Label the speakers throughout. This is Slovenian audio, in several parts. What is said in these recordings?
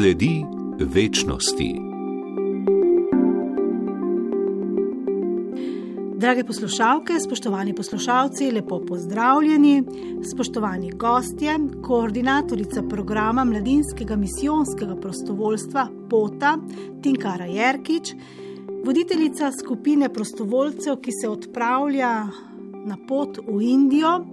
Speaker 1: Sledi večnosti.
Speaker 2: Drage poslušalke, spoštovani poslušalci, lepo pozdravljeni, spoštovani gostje, koordinatorica programa Mladinskega misijonskega prostovoljstva POTA Tinkara Jerkič, voditeljica skupine prostovoljcev, ki se odpravlja na pot v Indijo,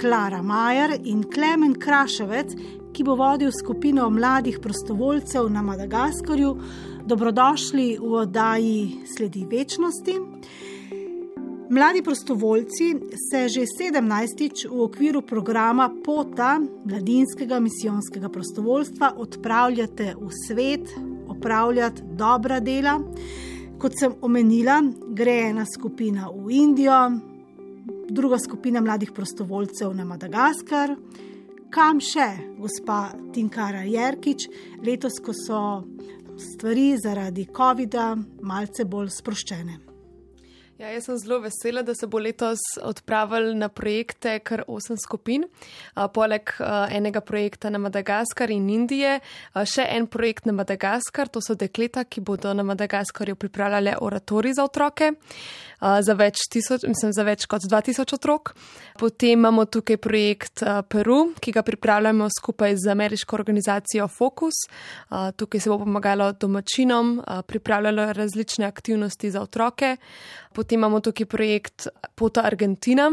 Speaker 2: Klara Majer in Klemen Kraševec, ki bo vodil skupino mladih prostovoljcev na Madagaskarju. Dobrodošli v oddaji Sledi večnosti. Mladi prostovoljci se že 17. v okviru programa POTA, mladinskega misijonskega prostovoljstva, odpravljate v svet, opravljati dobra dela. Kot sem omenila, gre ena skupina v Indijo, druga skupina mladih prostovoljcev na Madagaskar. Kam še, gospa Tinkara Jerkič, letos, ko so stvari zaradi COVID-a malce bolj sproščene?
Speaker 3: Ja, jaz sem zelo vesela, da se bo letos odpravil na projekte kar osem skupin. Poleg enega projekta na Madagaskar in Indije, še en projekt na Madagaskar, to so dekleta, ki bodo na Madagaskarju pripravljale oratori za otroke za več, tisoč, mislim, za več kot 2000 otrok. Potem imamo tukaj projekt Peru, ki ga pripravljamo skupaj z ameriško organizacijo Focus. Tukaj se bo pomagalo domačinom, pripravljalo različne aktivnosti za otroke. Potem imamo tukaj projekt Pota Argentina,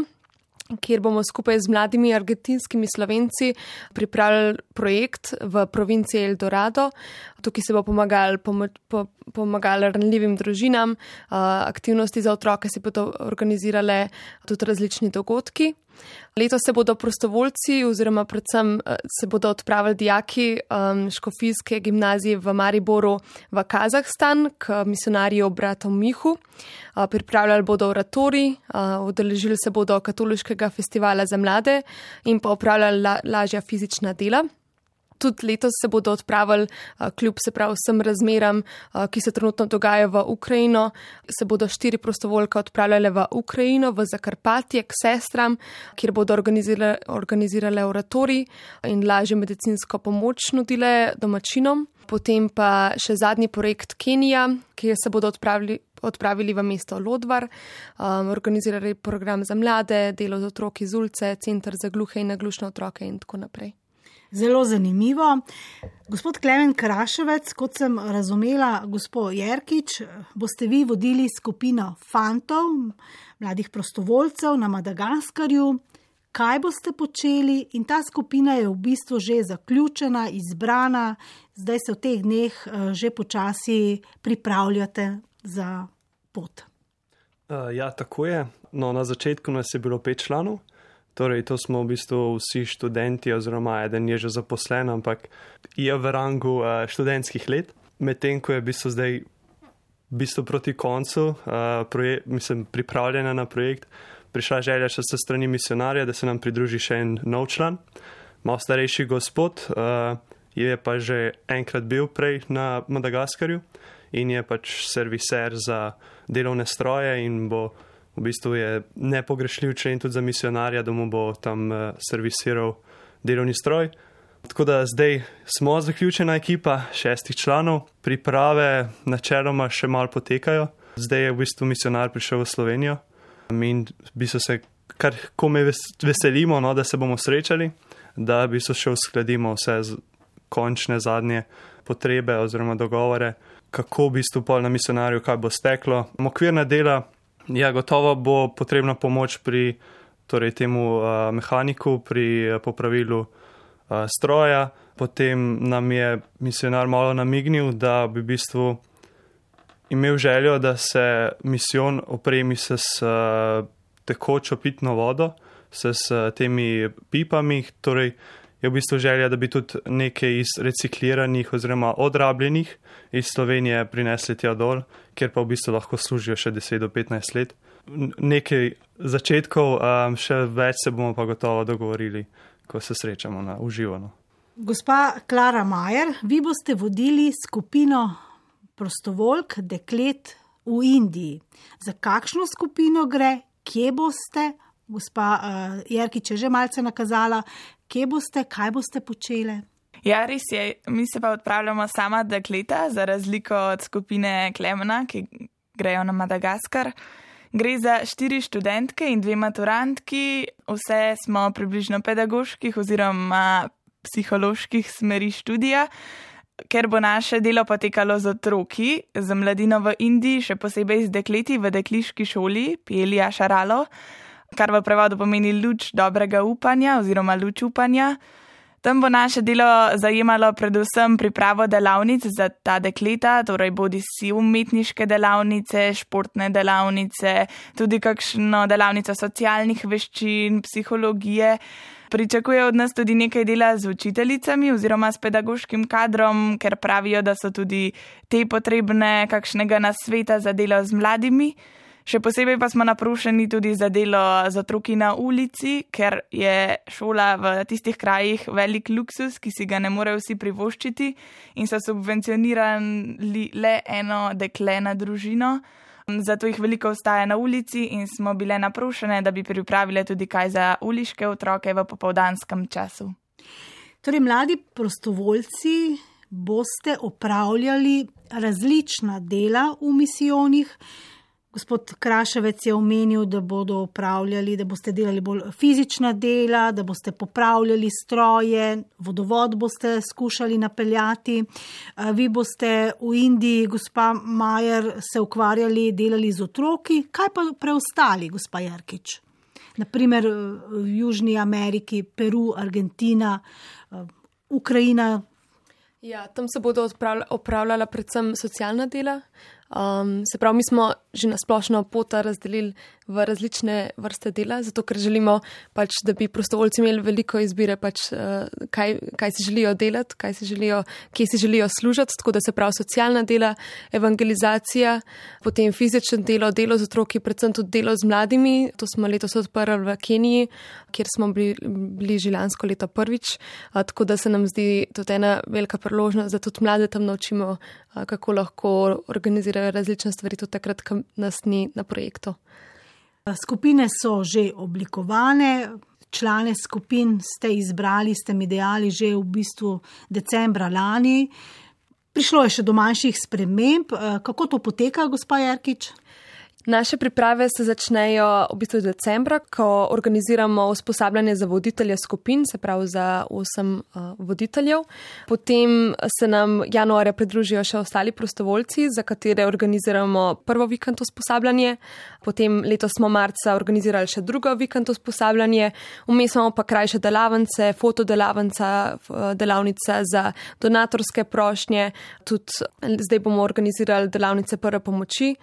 Speaker 3: kjer bomo skupaj z mladimi argentinskimi slovenci pripravili projekt v provinciji Eldorado. Tukaj se bo pomagal, pomo, po, pomagal ranljivim družinam, aktivnosti za otroke se bodo organizirale tudi različni dogodki. Letos se bodo prostovoljci oziroma predvsem se bodo odpravili dijaki um, Škofijske gimnazije v Mariboru v Kazahstan k misionarju bratom Mihu. Uh, pripravljali bodo oratori, uh, udeležili se bodo katoliškega festivala za mlade in pa upravljali la, lažja fizična dela tudi letos se bodo odpravili, kljub se prav vsem razmeram, ki se trenutno dogajajo v Ukrajino, se bodo štiri prostovoljke odpravljale v Ukrajino, v Zakarpatje, k sestram, kjer bodo organizirale, organizirale oratori in lažje medicinsko pomoč nudile domačinom. Potem pa še zadnji projekt Kenija, kjer se bodo odpravili. Odpravili v mesto Lodvar, um, organizirali program za mlade, delo z otroki iz ulice, center za gluhe in naglušne otroke in tako naprej
Speaker 2: zelo zanimivo. Gospod Klemen Kraševec, kot sem razumela, gospod Jerkič, boste vi vodili skupino fantov, mladih prostovoljcev na Madagaskarju. Kaj boste počeli? In ta skupina je v bistvu že zaključena, izbrana, zdaj se v teh dneh eh, že počasi pripravljate za pot.
Speaker 4: Uh, ja, tako je. No, na začetku nas je bilo pet članov. Torej, to smo v bistvu vsi študenti, oziroma eden je že zaposlen, ampak je v rangu uh, študentskih let. Medtem ko je v bistvu zdaj v bistvu proti koncu, uh, proje, mislim, pripravljena na projekt, prišla želja še se strani misionarja, da se nam pridruži še en nov član, malo starejši gospod, uh, je pa že enkrat bil prej na Madagaskarju in je pač serviser za delovne stroje in bo v bistvu je nepogrešljiv člen tudi za misionarja, da mu bo tam uh, servisiral delovni stroj. Tako da zdaj smo zaključena ekipa šestih članov, priprave načeloma še malo potekajo. Zdaj je v bistvu misionar prišel v Slovenijo in bi se kar kome veselimo, no, da se bomo srečali, da bi se še uskladimo vse končne zadnje potrebe oziroma dogovore, kako v bistvu pol na misionarju, kaj bo steklo. Okvirna dela Ja, gotovo bo potrebna pomoč pri torej, temu uh, mehaniku, pri uh, popravilu uh, stroja. Potem nam je misionar malo namignil, da bi v bistvu imel željo, da se misijon opremi s uh, tekočo pitno vodo, s, s temi pipami. Torej, je v bistvu želja, da bi tudi nekaj iz recikliranih oziroma odrabljenih iz Slovenije prinesli tja dol, ker pa v bistvu lahko služijo še 10 do 15 let. Nekaj začetkov, um, še več se bomo pa gotovo dogovorili, ko se srečamo na uživano.
Speaker 2: Gospa Klara Majer, vi boste vodili skupino prostovoljk deklet v Indiji. Za kakšno skupino gre, kje boste? Gospa uh, Jerkič je že malce nakazala, kje boste, kaj boste počeli.
Speaker 5: Ja, res je. Mi se pa odpravljamo sama dekleta, za razliko od skupine Klemena, ki grejo na Madagaskar. Gre za štiri študentke in dve maturantki, vse smo približno pedagoških oziroma psiholoških smeri študija, ker bo naše delo potekalo z otroki, z mladino v Indiji, še posebej z dekleti v dekliški šoli, Pielija Šaralo, kar v prevodu pomeni luč dobrega upanja oziroma luč upanja. Tam bo naše delo zajemalo predvsem pripravo delavnic za ta dekleta, torej bodi si umetniške delavnice, športne delavnice, tudi kakšno delavnico socialnih veščin, psihologije. Pričakuje od nas tudi nekaj dela z učiteljicami oziroma s pedagoškim kadrom, ker pravijo, da so tudi te potrebne kakšnega nasveta za delo z mladimi. Še posebej pa smo naprošeni tudi za delo z otroki na ulici, ker je šola v tistih krajih velik luksus, ki si ga ne morejo vsi privoščiti in so subvencionirali le eno dekle na družino. Zato jih veliko ostaja na ulici in smo bile naprošene, da bi pripravile tudi kaj za uliške otroke v popovdanskem času.
Speaker 2: Torej, mladi prostovoljci boste opravljali različna dela v misijonih. Gospod Kraševec je omenil, da bodo upravljali, da boste delali bolj fizična dela, da boste popravljali stroje, vodovod boste skušali napeljati. Vi boste v Indiji, gospa Majer, se ukvarjali, delali z otroki. Kaj pa preostali, gospa Jarkič? Naprimer v Južni Ameriki, Peru, Argentina, Ukrajina.
Speaker 3: Ja, tam se bodo opravljala predvsem socialna dela. Um, se pravi, mi smo že nasplošno pota razdelili v različne vrste dela, zato ker želimo, pač, da bi prostovoljci imeli veliko izbire, pač, uh, kaj, kaj si želijo delati, si želijo, kje si želijo služiti. Tako da se pravi socialna dela, evangelizacija, potem fizično delo, delo z otroki, predvsem tudi delo z mladimi. To smo letos odprli v Keniji, kjer smo bili, bili že lansko leto prvič. Uh, tako da se nam zdi tudi ena velika priložnost, da tudi mlade tam naučimo, uh, kako lahko organizirajo različne stvari, tudi takrat, ko nas ni na projektu.
Speaker 2: Skupine so že oblikovane, člane skupin ste izbrali, ste mi dejali že v bistvu decembra lani. Prišlo je še do manjših sprememb. Kako to poteka, gospa Jarkič?
Speaker 3: Naše priprave se začnejo v bistvu decembra, ko organiziramo usposabljanje za voditelje skupin, se pravi za osem uh, voditeljev. Potem se nam januarja pridružijo še ostali prostovoljci, za katere organiziramo prvo vikend usposabljanje. Potem letos smo marca organizirali še drugo vikend usposabljanje. Vmes imamo pa krajše delavnice, fotodelavnica, delavnica za donatorske prošnje. Tudi zdaj bomo organizirali delavnice prve pomoči.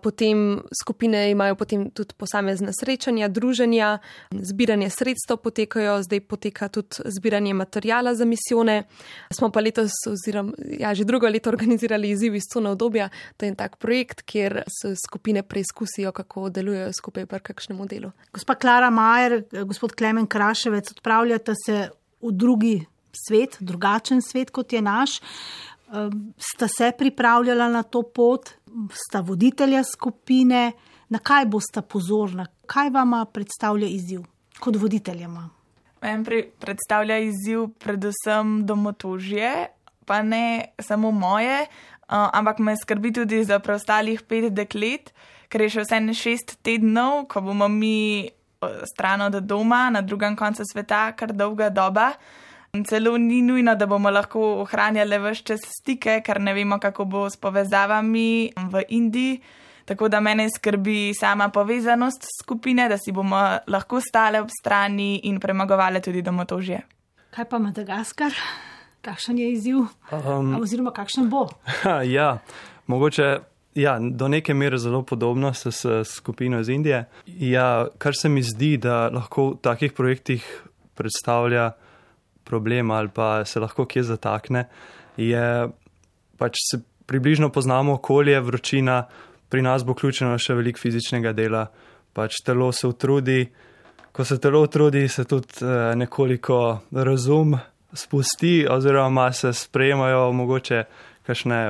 Speaker 3: Potem skupine imajo potem tudi posamezne srečanja, druženja, zbiranje sredstev potekajo, zdaj poteka tudi zbiranje materijala za misijone. Smo pa letos, oziroma ja, že drugo leto organizirali izziv iz cone obdobja, to je en tak projekt, kjer se skupine preizkusijo, kako delujejo skupaj pri kakšnem delu.
Speaker 2: Gospa Klara Majer, gospod Klemen Kraševec, odpravljate se v drugi svet, drugačen svet kot je naš. Sta se pripravljala na to pot, sta voditelja skupine, na kaj boste pozorna, kaj vama predstavlja izziv kot voditeljema?
Speaker 5: Meni predstavlja izziv predvsem domotožje, pa ne samo moje, ampak me skrbi tudi za preostalih pet deklet, ker je še vse ne šest tednov, ko bomo mi stran od doma na drugem koncu sveta, kar dolga doba. Celo ni nujno, da bomo lahko ohranjali vse čas stike, ker ne vemo, kako bo s povezavami v Indiji. Tako da mene skrbi sama povezanost skupine, da si bomo lahko stale ob strani in premagovali tudi domotožje.
Speaker 2: Kaj pa Madagaskar? Kakšen je izziv? Um, oziroma, kakšen bo?
Speaker 4: Ja, mogoče. Ja, do neke mere zelo podobno s, s skupino iz Indije. Ja, kar se mi zdi, da lahko v takih projektih predstavlja problem ali pa se lahko kje zatakne, je pač se približno poznamo okolje, vročina, pri nas bo vključeno še veliko fizičnega dela, pač telo se utrudi, ko se telo utrudi, se tudi eh, nekoliko razum spusti oziroma se sprejemajo mogoče kakšne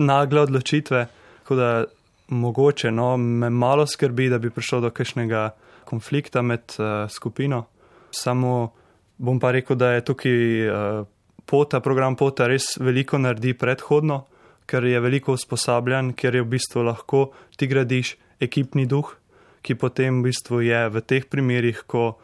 Speaker 4: nagle odločitve, tako da mogoče no, me malo skrbi, da bi prišlo do kakšnega konflikta med uh, skupino. Samo bom pa rekel, da je tukaj uh, pota, program pota res veliko naredi predhodno, ker je veliko usposabljan, ker je v bistvu lahko ti gradiš ekipni duh, ki potem v bistvu je v teh primerih, ko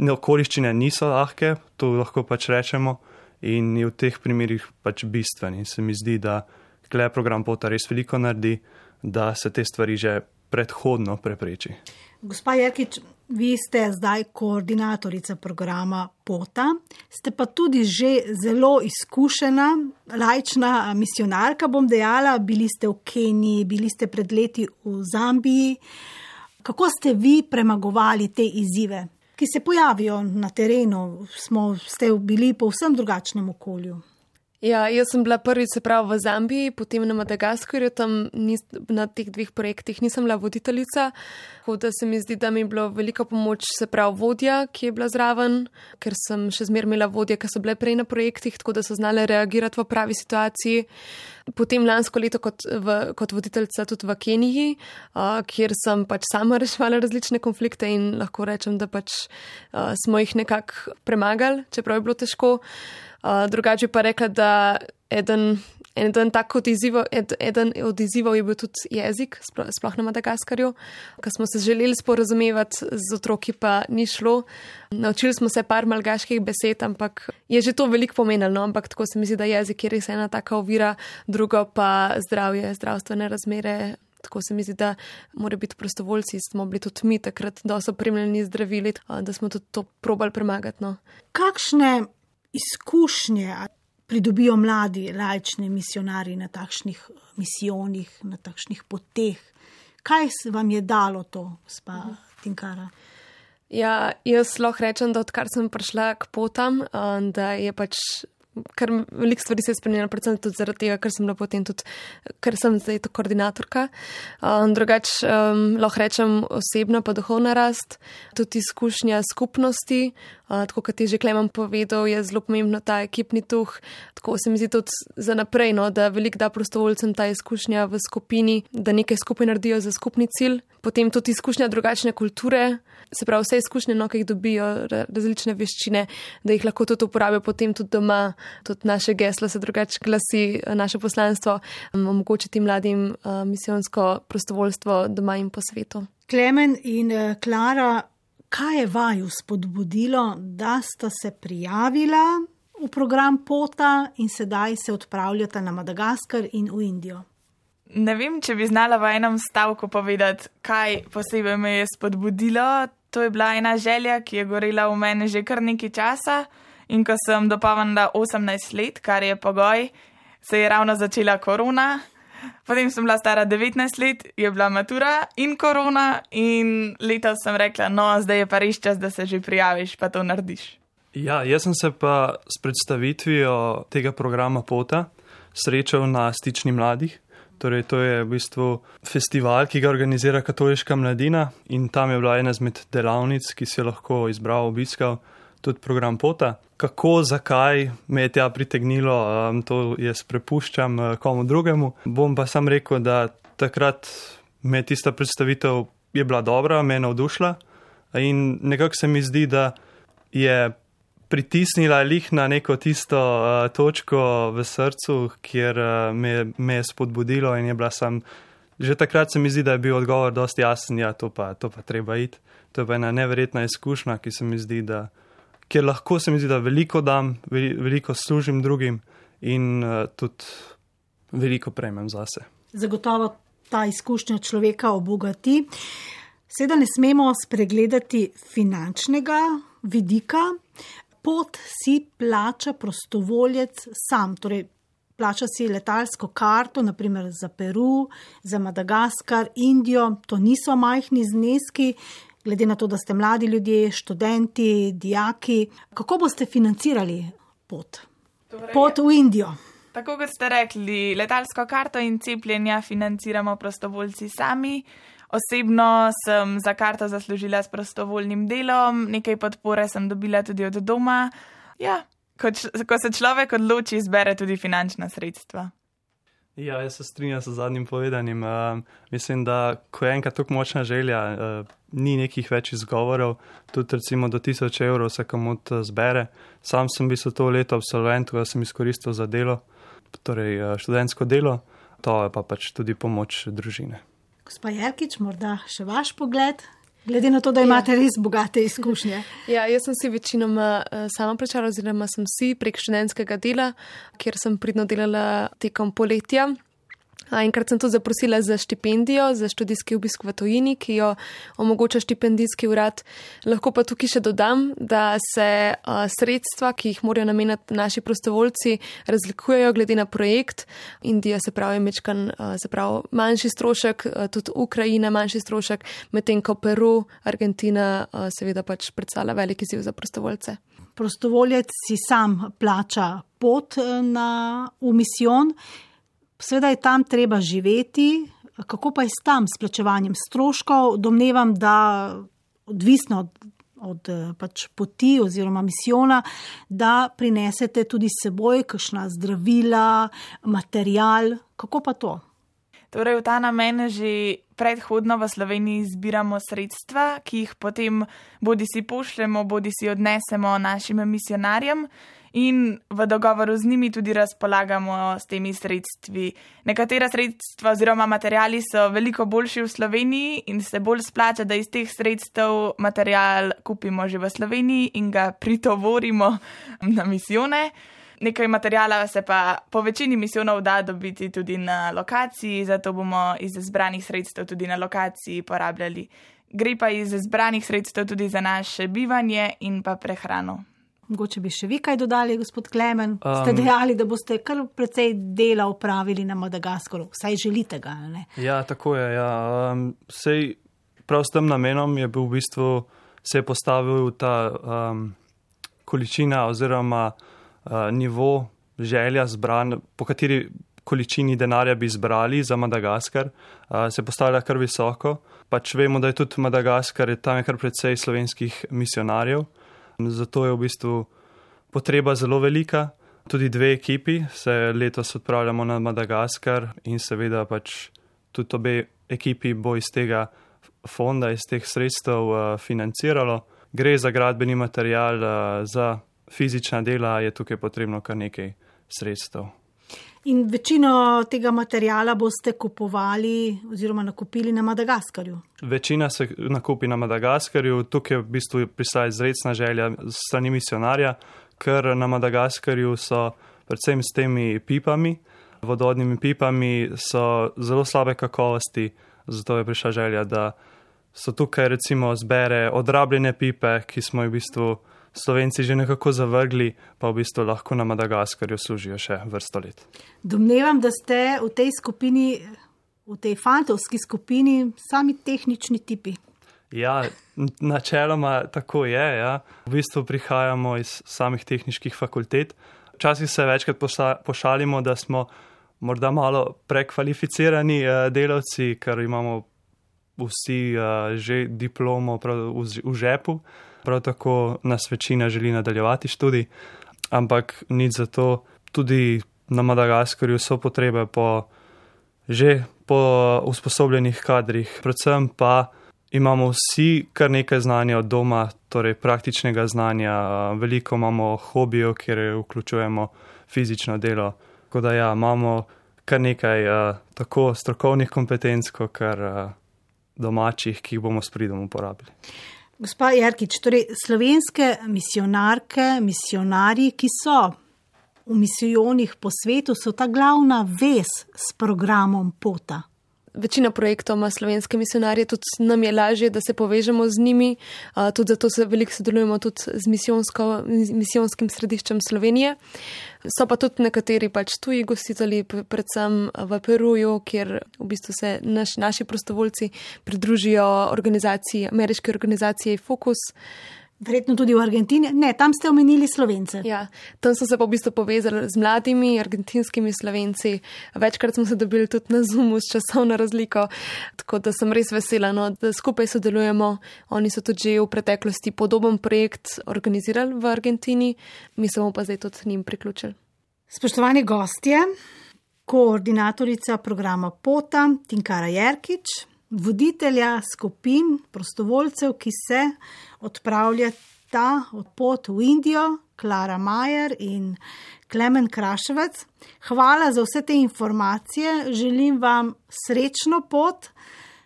Speaker 4: okoliščine niso lahke, to lahko pač rečemo, in je v teh primerih pač bistven. In se mi zdi, da gle program pota res veliko naredi, da se te stvari že predhodno prepreči.
Speaker 2: Gospa Jerkič, vi ste zdaj koordinatorica programa Pota, ste pa tudi že zelo izkušena, lajčna misionarka, bom dejala, bili ste v Keniji, bili ste pred leti v Zambiji. Kako ste vi premagovali te izzive, ki se pojavijo na terenu? Smo, ste bili po vsem drugačnem okolju.
Speaker 3: Ja, jaz sem bila prvič se pravi v Zambiji, potem na Madagaskarju, tam nis, na teh dveh projektih nisem bila voditeljica, tako da se mi zdi, da mi je bilo velika pomoč se pravi vodja, ki je bila zraven, ker sem še zmer imela vodje, ki so bile prej na projektih, tako da so znale reagirati v pravi situaciji. Potem lansko leto kot, v, kot voditeljica tudi v Keniji, uh, kjer sem pač sama reševala različne konflikte in lahko rečem, da pač uh, smo jih nekako premagali, čeprav je bilo težko. Uh, drugače pa rekla, da eden, eden, od izzivov, ed, eden od izzivov je bil tudi jezik, sploh na Madagaskarju, ker smo se želeli sporozumevati z otroki, pa ni šlo. Naučili smo se par malgaških besed, ampak je že to veliko pomenilo, no? ampak tako se mi zdi, da jezik je res ena taka ovira, drugo pa zdravje, zdravstvene razmere. Tako se mi zdi, da mora biti prostovoljci, smo bili tudi mi takrat, da so opremljeni zdravili, da smo tudi to probali premagati. No.
Speaker 2: Kakšne izkušnje pridobijo mladi lajčni misionari na takšnih misijonih, na takšnih poteh. Kaj vam je dalo to, spa Tinkara?
Speaker 3: Ja, jaz lahko rečem, da odkar sem prišla k potam, da je pač kar veliko stvari se je spremenilo, predvsem tudi zaradi tega, ker sem bila potem tudi, ker sem zdaj to koordinatorka. Um, drugač, um, lahko rečem osebna pa duhovna rast, tudi izkušnja skupnosti, uh, tako kot je že Klemen povedal, je zelo pomembno ta ekipni duh, tako se mi zdi tudi za naprej, no, da velik da prostovoljcem ta izkušnja v skupini, da nekaj skupaj naredijo za skupni cilj, potem tudi izkušnja drugačne kulture, se pravi vse izkušnje, no, ki jih dobijo, različne veščine, da jih lahko tudi uporabijo potem tudi doma, tudi naše geslo se drugače glasi, naše poslanstvo, um, omogočiti mladim uh, misijonsko prostovoljstvo doma in po svetu.
Speaker 2: Klemen in uh, Klara, kaj je vaju spodbudilo, da sta se prijavila v program Pota in sedaj se odpravljata na Madagaskar in v Indijo?
Speaker 5: Ne vem, če bi znala v enem stavku povedati, kaj posebej me je spodbudilo. To je bila ena želja, ki je gorela v meni že kar nekaj časa. In ko sem dopolnila 18 let, kar je pogoj, se je ravno začela korona. Potem sem bila stara 19 let, je bila matura in korona, in letos sem rekla, no, zdaj je pa res čas, da se že prijaviš, pa to narediš.
Speaker 4: Ja, jaz sem se pa s predstavitvijo tega programa Pota srečal na stični mladih. Torej, to je v bistvu festival, ki ga organizira Katoliška mladina in tam je bila ena izmed delavnic, ki si jo lahko izbral, obiskal tudi program Pota. Kako, zakaj me je tja pritegnilo, um, to jaz prepuščam uh, komu drugemu. Bom pa sam rekel, da takrat me tista predstavitev je bila dobra, me je navdušila in nekako se mi zdi, da je pritisnila lih na neko tisto uh, točko v srcu, kjer uh, me, me je spodbudilo in je bila sem. Že takrat se mi zdi, da je bil odgovor dosti jasen, ja, to pa, to pa treba iti. To je pa ena neverjetna izkušnja, ki se mi zdi, da, kjer lahko se mi zdi, da veliko dam, veliko služim drugim in uh, tudi veliko prejmem zase.
Speaker 2: Zagotovo ta izkušnja človeka obogati. Sedaj ne smemo spregledati finančnega vidika pot si plača prostovoljec sam, torej plača si letalsko karto, naprimer za Peru, za Madagaskar, Indijo, to niso majhni zneski. Glede na to, da ste mladi ljudje, študenti, dijaki, kako boste financirali pot? Torej, pot v Indijo.
Speaker 5: Tako kot ste rekli, letalsko karto in cepljenja financiramo prostovoljci sami. Osebno sem za karto zaslužila s prostovoljnim delom, nekaj podpore sem dobila tudi od doma. Ja, ko, ko se človek odloči, izbere tudi finančna sredstva.
Speaker 4: Ja, jaz se strinjam z zadnjim povedanim. Uh, mislim, da ko je enkrat tako močna želja, uh, ni nekih več izgovorov, tudi recimo do 1000 evrov se komod zbere. Sam sem bil to leto absolvent, ko sem izkoristil za delo, torej študentsko delo, to je pa pač tudi pomoč družine.
Speaker 2: Gospa Jerkič, morda še vaš pogled Glede na to, da imate ja. res bogate izkušnje.
Speaker 3: Ja, jaz sem si večinoma uh, sama plačala, oziroma sem si prek študentskega dela, kjer sem pridno delala tekom poletja. Enkrat sem tudi zaprosila za štipendijo, za študijski obisk v Tojini, ki jo omogoča štipendijski urad. Lahko pa tukaj še dodam, da se sredstva, ki jih morajo namenjati naši prostovoljci, razlikujejo glede na projekt. Indija se pravi, mečkan, se pravi manjši strošek, tudi Ukrajina manjši strošek, medtem ko Peru, Argentina seveda pač predstavlja veliki ziv za prostovoljce.
Speaker 2: Prostovoljec si sam plača pot na, v misijon. Seveda je tam treba živeti, kako pa je s tam, s plačevanjem stroškov, domnevam, da odvisno od, od pač poti oziroma misijona, da prinesete tudi s seboj kakšna zdravila, material, kako pa to?
Speaker 5: Torej, v ta namen že predhodno v Sloveniji zbiramo sredstva, ki jih potem bodi si pošljemo, bodi si odnesemo našim misionarjem in v dogovoru z njimi tudi razpolagamo s temi sredstvi. Nekatera sredstva oziroma materijali so veliko boljši v Sloveniji in se bolj splača, da iz teh sredstev material kupimo že v Sloveniji in ga pritovorimo na misijone. Nekaj materijala se pa po večini misijonov da dobiti tudi na lokaciji, zato bomo iz zbranih sredstev tudi na lokaciji porabljali. Gre pa iz zbranih sredstev tudi za naše bivanje in pa prehrano.
Speaker 2: Mogoče bi še vi kaj dodali, gospod Klemen. Um, Ste dejali, da boste kar precej dela upravili na Madagaskaru, vsaj želite ga. Ne?
Speaker 4: Ja, tako je. Ja. Um, sej, prav s tem namenom je bil v bistvu se postavil ta um, količina oziroma uh, nivo želja zbran, po kateri količini denarja bi zbrali za Madagaskar, uh, se postavlja kar visoko. Pač vemo, da je tudi Madagaskar, je tam je kar precej slovenskih misionarjev. Zato je v bistvu potreba zelo velika. Tudi dve ekipi se letos odpravljamo na Madagaskar in seveda pač tudi obe ekipi bo iz tega fonda, iz teh sredstev uh, financiralo. Gre za gradbeni material, uh, za fizična dela je tukaj potrebno kar nekaj sredstev.
Speaker 2: In večino tega materijala boste kupovali oziroma nakupili na Madagaskarju?
Speaker 4: Večina se nakupi na Madagaskarju, tukaj je v bistvu pristaja izredna želja strani misionarja, ker na Madagaskarju so predvsem s temi pipami, vododnimi pipami, so zelo slabe kakovosti, zato je prišla želja, da so tukaj recimo zbere odrabljene pipe, ki smo jih v bistvu. Slovenci že nekako zavrgli, pa v bistvu lahko na Madagaskarju služijo še vrsto let.
Speaker 2: Domnevam, da ste v tej skupini, v tej fantovski skupini, sami tehnični tipi.
Speaker 4: Ja, načeloma tako je. Ja. V bistvu prihajamo iz samih tehničnih fakultet. Včasih se večkrat pošalimo, da smo morda malo prekvalificirani eh, delavci, ker imamo vsi eh, že diplomo v žepu prav tako nas večina želi nadaljevati študij, ampak nič za to. Tudi na Madagaskarju so potrebe po že po usposobljenih kadrih, predvsem pa imamo vsi kar nekaj znanja od doma, torej praktičnega znanja, veliko imamo hobijev, kjer vključujemo fizično delo. Tako da ja, imamo kar nekaj uh, tako strokovnih kompetenc, kot kar uh, domačih, ki jih bomo s pridom uporabili.
Speaker 2: Gospa Jarkič, torej slovenske misionarke, misionarji, ki so v misijonih po svetu, so ta glavna vez s programom Pota.
Speaker 3: Večina projektov ima slovenske misionarje, tudi nam je lažje, da se povežemo z njimi, tudi zato se veliko sodelujemo tudi z misijonskim središčem Slovenije. So pa tudi nekateri pač tuji gostitelji, predvsem v Peruju, kjer v bistvu se naš, naši prostovoljci pridružijo organizaciji, ameriški organizaciji Focus.
Speaker 2: Verjetno tudi v Argentini. Ne, tam ste omenili slovence.
Speaker 3: Ja, tam so se pa v bistvu povezali z mladimi argentinskimi slovenci. Večkrat smo se dobili tudi na Zoomu s časovno razliko, tako da sem res vesela, no, da skupaj sodelujemo. Oni so tudi že v preteklosti podoben projekt organizirali v Argentini, mi smo pa zdaj tudi njim priključili.
Speaker 2: Spoštovani gostje, koordinatorica programa POTA Tinkara Jerkič, voditelja skupin prostovoljcev, ki se odpravljata od pot v Indijo, Klara Majer in Klemen Kraševec. Hvala za vse te informacije, želim vam srečno pot,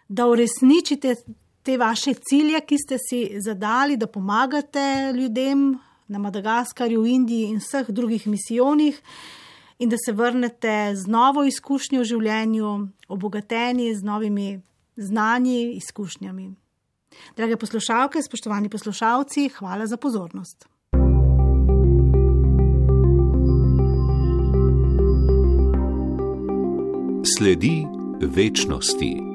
Speaker 2: da uresničite te vaše cilje, ki ste si zadali, da pomagate ljudem na Madagaskarju, v Indiji in vseh drugih misijonih, in da se vrnete z novo izkušnjo v življenju, obogateni z novimi znanji, izkušnjami. Drage poslušalke, spoštovani poslušalci, hvala za pozornost.
Speaker 1: Sledi večnosti.